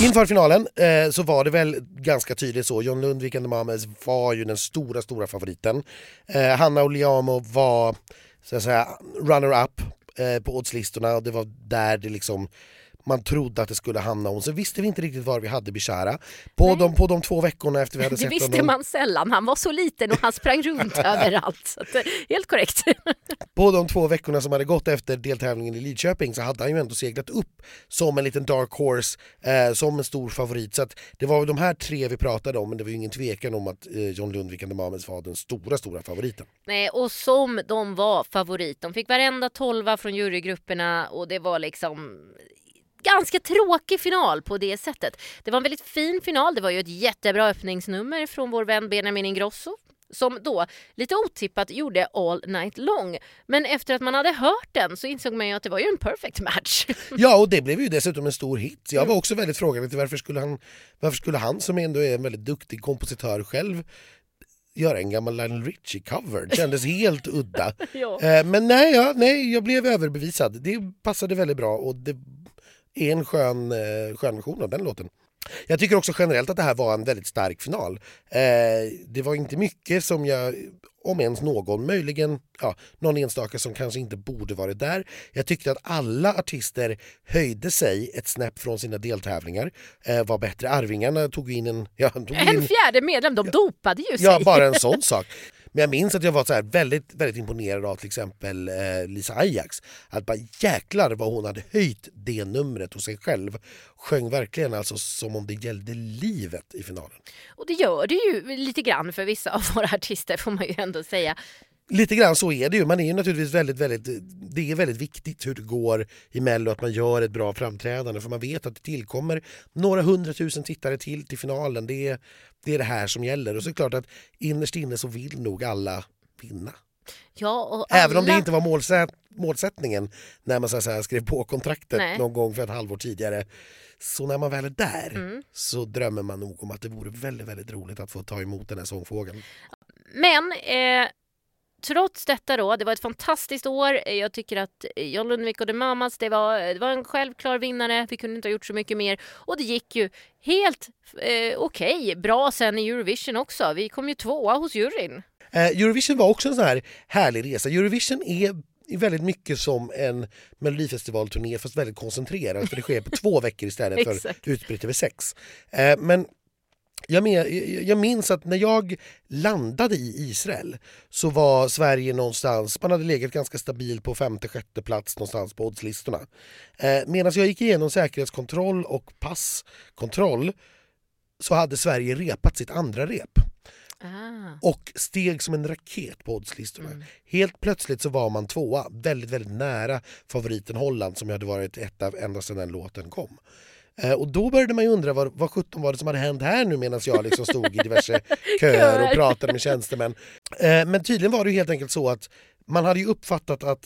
Speaker 3: Inför finalen eh, så var det väl ganska tydligt så. John Lundvik and the Mamas var ju den stora, stora favoriten. Eh, Hanna Oliamo var så att säga runner-up eh, på oddslistorna och det var där det liksom man trodde att det skulle hamna hon. Så visste vi inte riktigt var vi hade Bishara. På, de, på de två veckorna efter vi <laughs> hade
Speaker 1: Det
Speaker 3: sett
Speaker 1: visste
Speaker 3: honom.
Speaker 1: man sällan. Han var så liten och han sprang runt <laughs> överallt. Så att, eh, helt korrekt. <laughs>
Speaker 3: På de två veckorna som hade gått efter deltävlingen i Lidköping så hade han ju ändå seglat upp som en liten dark horse, eh, som en stor favorit. Så att det var de här tre vi pratade om men det var ju ingen tvekan om att eh, John Lundvik and the Mames var den stora, stora favoriten.
Speaker 1: Nej, och som de var favorit. De fick varenda tolva från jurygrupperna och det var liksom ganska tråkig final på det sättet. Det var en väldigt fin final. Det var ju ett jättebra öppningsnummer från vår vän Benjamin Ingrosso som då lite otippat gjorde All Night Long. Men efter att man hade hört den så insåg man ju att det var ju en perfect match. <laughs>
Speaker 3: Ja, och det blev ju dessutom en stor hit. Jag var också väldigt frågande till varför skulle han, varför skulle han som ändå är en väldigt duktig kompositör själv göra en gammal Lionel Richie-cover. Det kändes helt udda. <laughs>
Speaker 1: Ja.
Speaker 3: Eh, Men nej, ja, nej, jag blev överbevisad. Det passade väldigt bra och det är en skön, eh, skön version av den låten. Jag tycker också generellt att det här var en väldigt stark final. Eh, det var inte mycket som jag, om ens någon, möjligen ja, någon enstaka som kanske inte borde varit där. Jag tyckte att alla artister höjde sig ett snäpp från sina deltävlingar, eh, var bättre. Arvingarna tog in en... Ja, tog
Speaker 1: En
Speaker 3: in,
Speaker 1: fjärde medlem, de dopade ju sig.
Speaker 3: Ja, bara en <laughs> sån sak. Men jag minns att jag var så här väldigt, väldigt imponerad av till exempel eh, Lisa Ajax. Att bara jäklar vad hon hade höjt det numret hos sig själv. Sjöng verkligen alltså som om det gällde livet i finalen.
Speaker 1: Och det gör det ju lite grann för vissa av våra artister får man ju ändå säga.
Speaker 3: Lite grann så är det ju. Man är ju naturligtvis väldigt, väldigt, det är väldigt viktigt hur det går i Mello, att man gör ett bra framträdande. För man vet att det tillkommer några hundratusen tittare till till finalen. Det är, det är det här som gäller. Och så är det klart att innerst inne så vill nog alla vinna.
Speaker 1: Ja, och
Speaker 3: Även om det
Speaker 1: alla-
Speaker 3: inte var målsät, målsättningen när man så säga, skrev på kontraktet
Speaker 1: Nej.
Speaker 3: någon gång för ett halvår tidigare. Så när man väl är där
Speaker 1: Mm.
Speaker 3: så drömmer man nog om att det vore väldigt, väldigt roligt att få ta emot den här sångfågeln.
Speaker 1: Men eh, trots detta då, det var ett fantastiskt år. Jag tycker att John Lundvik och The Mamas, det var, det var en självklar vinnare. Vi kunde inte ha gjort så mycket mer. Och det gick ju helt eh, okej, bra sen i Eurovision också. Vi kom ju tvåa hos juryn.
Speaker 3: Eh, Eurovision var också en sån här härlig resa. Eurovision är väldigt mycket som en melodifestivalturné fast väldigt koncentrerad för det sker på två veckor istället för <laughs> utspritt över sex. Eh, men jag, men, jag- jag minns att när jag landade i Israel så var Sverige någonstans, man hade legat ganska stabil på femte, sjätte plats någonstans på oddslistorna. Eh, Medan jag gick igenom säkerhetskontroll och passkontroll så hade Sverige repat sitt andra rep
Speaker 1: Ah.
Speaker 3: och steg som en raket på oddslistorna.
Speaker 1: Mm.
Speaker 3: Helt plötsligt så var man tvåa, väldigt, väldigt nära favoriten Holland som ju hade varit ett av ända sedan den låten kom. Eh, och då började man ju undra vad, vad sjutton var det som hade hänt här nu medan jag liksom stod i <laughs> diverse köer och pratade med tjänstemän. Eh, men tydligen var det ju helt enkelt så att man hade ju uppfattat att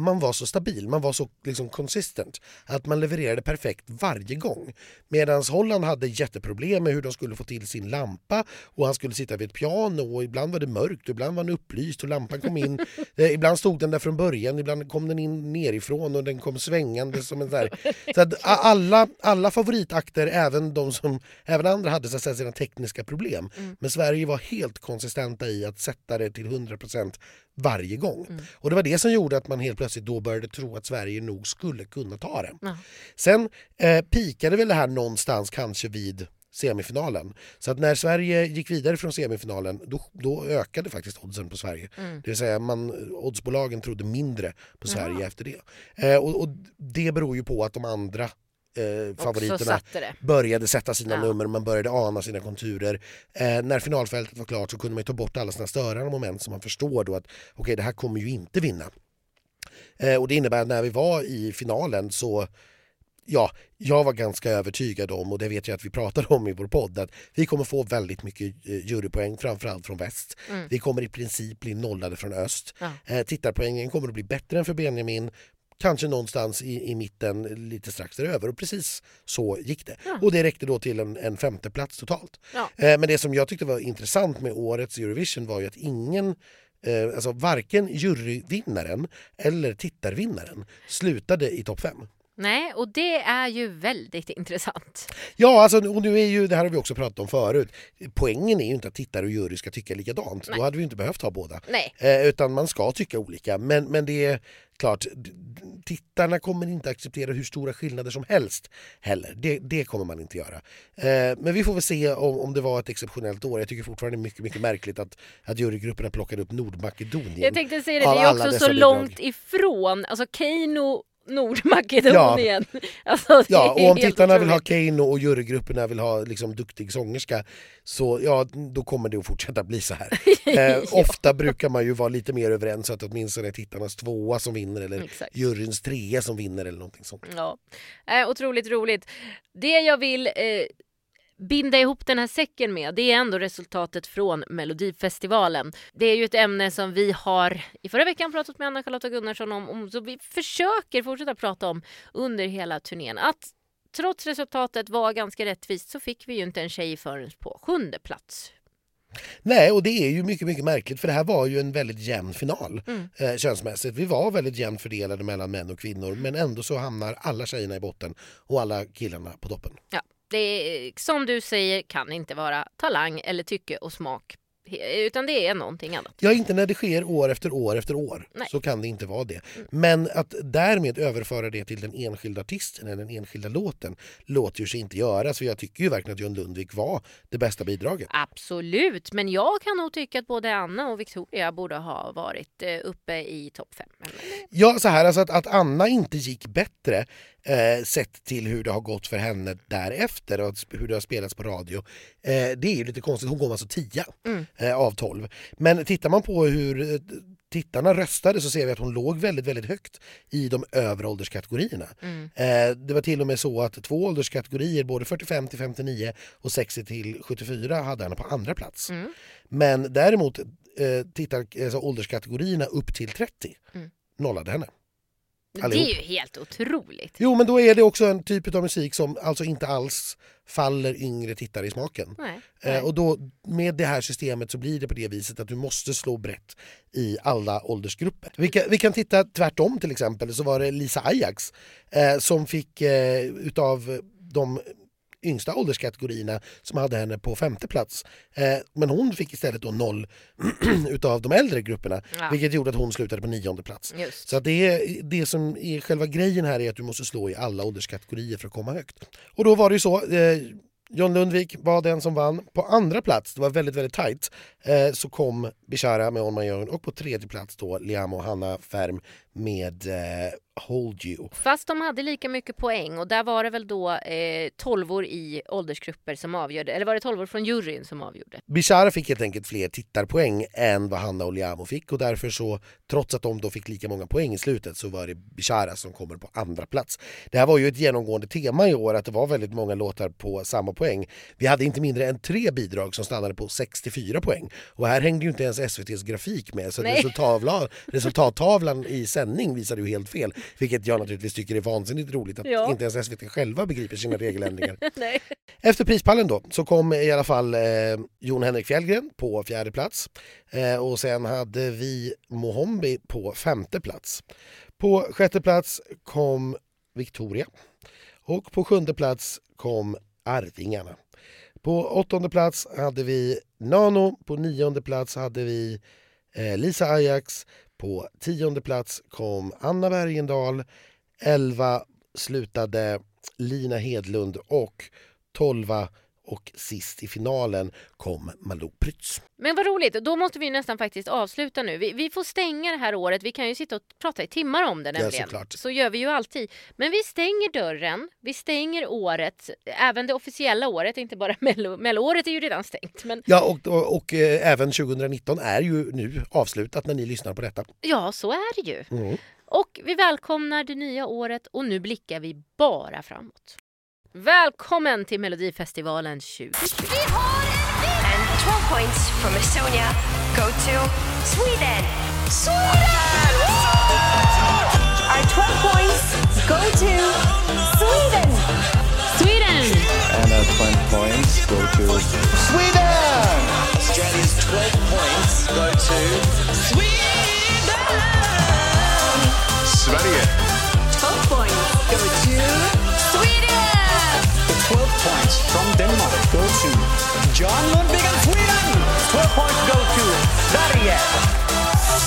Speaker 3: man var så stabil, man var så liksom consistent att man levererade perfekt varje gång. Medan Holland hade jätteproblem med hur de skulle få till sin lampa och han skulle sitta vid ett piano och ibland var det mörkt ibland var den upplyst och lampan kom in. <laughs> eh, ibland stod den där från början, ibland kom den in nerifrån och den kom svängande som en där. Så att alla, alla favoritakter, även de som även andra hade så att säga, sina tekniska problem. Men Sverige var helt konsistenta i att sätta det till 100% varje gång. Och det var det som gjorde att man helt plötsligt då började tro att Sverige nog skulle kunna ta det.
Speaker 1: Ja.
Speaker 3: Sen eh, pikade väl det här någonstans kanske vid semifinalen. Så att när Sverige gick vidare från semifinalen då, då ökade faktiskt oddsen på Sverige.
Speaker 1: Mm.
Speaker 3: Det vill säga man, oddsbolagen trodde mindre på Sverige efter det. Eh, och, och det beror ju på att de andra eh, favoriterna började sätta sina
Speaker 1: Ja.
Speaker 3: nummer, man började ana sina konturer. Eh, när finalfältet var klart så kunde man ta bort alla sina störande moment så man förstår då att okej, det här kommer ju inte vinna. Eh, och det innebär att när vi var i finalen så Ja, jag var ganska övertygad om, och det vet jag att vi pratade om i vår podd, att vi kommer få väldigt mycket eh, jurypoäng, framförallt från väst.
Speaker 1: Mm.
Speaker 3: Vi kommer i princip bli nollade från öst.
Speaker 1: Ja.
Speaker 3: Eh, tittarpoängen kommer att bli bättre än för Benjamin, kanske någonstans i, i mitten, lite strax däröver. Och precis så gick det.
Speaker 1: Ja.
Speaker 3: Och det räckte då till en, en femte plats totalt.
Speaker 1: Ja.
Speaker 3: Eh, men det som jag tyckte var intressant med årets Eurovision var ju att ingen Eh, alltså varken juryvinnaren eller tittarvinnaren slutade i topp fem.
Speaker 1: Nej, och det är ju väldigt intressant.
Speaker 3: Ja, alltså, och nu är ju, det här har vi också pratat om förut. Poängen är ju inte att tittare och jury ska tycka likadant. Då hade vi inte behövt ha båda.
Speaker 1: Nej.
Speaker 3: Eh, utan man ska tycka olika. Men, men det är klart, tittarna kommer inte acceptera hur stora skillnader som helst heller. Det, det kommer man inte göra. Eh, men vi får väl se om, om det var ett exceptionellt år. Jag tycker fortfarande det är mycket, mycket märkligt att, att jurygrupperna plockade upp Nordmakedonien.
Speaker 1: Jag tänkte säga det, det är också så
Speaker 3: bidrag.
Speaker 1: långt ifrån, alltså Keino Nordmakedonien. Alltså, det
Speaker 3: Ja, och om tittarna vill ha
Speaker 1: otroligt.
Speaker 3: Keino och jurygrupperna vill ha liksom, duktig sångerska så ja, då kommer det att fortsätta bli så här. <laughs> Eh, ofta brukar man ju vara lite mer överens så att åtminstone är tittarnas tvåa som vinner eller
Speaker 1: Exakt.
Speaker 3: juryns trea som vinner eller någonting sånt.
Speaker 1: Ja, äh, otroligt roligt. Det jag vill eh, binda ihop den här säcken med, det är ändå resultatet från Melodifestivalen. Det är ju ett ämne som vi har i förra veckan pratat med Anna-Charlotta Gunnarsson om, om, så vi försöker fortsätta prata om under hela turnén. Att trots resultatet var ganska rättvist så fick vi ju inte en tjej förrän på sjunde plats.
Speaker 3: Nej, och det är ju mycket, mycket märkligt för det här var ju en väldigt jämn final eh, könsmässigt. Vi var väldigt jämnt fördelade mellan män och kvinnor men ändå så hamnar alla tjejerna i botten och alla killarna på toppen.
Speaker 1: Ja, det som du säger kan inte vara talang eller tycke och smak utan det är någonting annat.
Speaker 3: Ja, inte när det sker år efter år efter år.
Speaker 1: Nej.
Speaker 3: Så kan det inte vara det. Men att därmed överföra det till den enskilda artisten eller den enskilda låten låter ju sig inte göras. För jag tycker ju verkligen att John Lundvik var det bästa bidraget.
Speaker 1: Absolut, men jag kan nog tycka att både Anna och Victoria borde ha varit eh, uppe i topp fem.
Speaker 3: Ja, så här, alltså att, att Anna inte gick bättre eh, sett till hur det har gått för henne därefter och hur det har spelats på radio. Eh, det är ju lite konstigt. Hon kom alltså 10 eh, av 12. Men tittar man på hur eh, tittarna röstade så ser vi att hon låg väldigt, väldigt högt i de övre ålderskategorierna. Eh, det var till och med så att två ålderskategorier, både 45 till 59 och 60 till 74 hade henne på andra plats. Men däremot eh, tittar alltså, ålderskategorierna upp till 30 nollade henne.
Speaker 1: Det
Speaker 3: Allihop.
Speaker 1: är ju helt otroligt.
Speaker 3: Jo, men då är det också en typ av musik som alltså inte alls faller yngre tittare i smaken.
Speaker 1: Nej,
Speaker 3: Eh, och då, med det här systemet så blir det på det viset att du måste slå brett i alla åldersgrupper. Vi kan, vi kan titta tvärtom till exempel så var det Lisa Ajax eh, som fick eh, utav de yngsta ålderskategorierna som hade henne på femte plats. Eh, men hon fick istället då noll <clears throat> utav de äldre grupperna
Speaker 1: Ja.
Speaker 3: vilket gjorde att hon slutade på nionde plats.
Speaker 1: Just.
Speaker 3: Så det, är, det som är själva grejen här är att du måste slå i alla ålderskategorier för att komma högt. Och då var det ju så, eh, John Lundvik var den som vann. På andra plats, det var väldigt väldigt tajt, eh, så kom Bishara med On My Own och på tredje plats då Liam och Hanna Färm med eh, Hold You.
Speaker 1: Fast de hade lika mycket poäng och där var det väl då eh, tolvor i åldersgrupper som avgjorde, eller var det tolvor från juryn som avgjorde?
Speaker 3: Bishara fick helt enkelt fler tittarpoäng än vad Hanna och Liamo fick och därför så, trots att de då fick lika många poäng i slutet så var det Bishara som kommer på andra plats. Det här var ju ett genomgående tema i år att det var väldigt många låtar på samma poäng. Vi hade inte mindre än tre bidrag som stannade på 64 poäng och här hängde ju inte ens SVTs grafik med så resultattavlan, resultattavlan i sändning visade ju helt fel vilket jag naturligtvis tycker är vansinnigt roligt att
Speaker 1: Ja.
Speaker 3: inte ens SVT själva begriper sina <laughs> regeländringar. Efter prispallen då så kom i alla fall eh, Jon Henrik Fjällgren på fjärde plats eh, och sen hade vi Mohombi på femte plats. På sjätte plats kom Victoria och på sjunde plats kom Arvingarna. På åttonde plats hade vi Nano, på nionde plats hade vi eh, Lisa Ajax, på tionde plats kom Anna Bergendahl, elva slutade Lina Hedlund och tolva och sist i finalen kom Malou Prytz.
Speaker 1: Men vad roligt, då måste vi nästan faktiskt avsluta nu. Vi, vi får stänga det här året, vi kan ju sitta och prata i timmar om det
Speaker 3: Ja,
Speaker 1: nämligen.
Speaker 3: såklart.
Speaker 1: Så gör vi ju alltid. Men vi stänger dörren, vi stänger året, även det officiella året, inte bara <laughs> mello. Melloåret är ju redan stängt. Men
Speaker 3: Ja, och, och, och eh, även 2019 är ju nu avslutat när ni lyssnar på detta.
Speaker 1: ja, så är det ju.
Speaker 3: Mm.
Speaker 1: Och vi välkomnar det nya året och nu blickar vi bara framåt. Välkommen till Melodifestivalen 2020.
Speaker 6: And 12 points from Estonia go to Sweden. Sweden! Our 12 points go to Sweden.
Speaker 1: Sweden!
Speaker 7: And our 20 points go to
Speaker 2: Sweden! Australia's 12 points go to Sweden!
Speaker 7: Sverige.
Speaker 6: points from Denmark go to
Speaker 8: John Lundvik and Sweden. 12 points go to Sverige.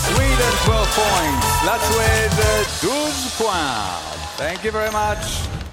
Speaker 9: Sweden 12 points. That's with uh, 12 points. Thank you very much.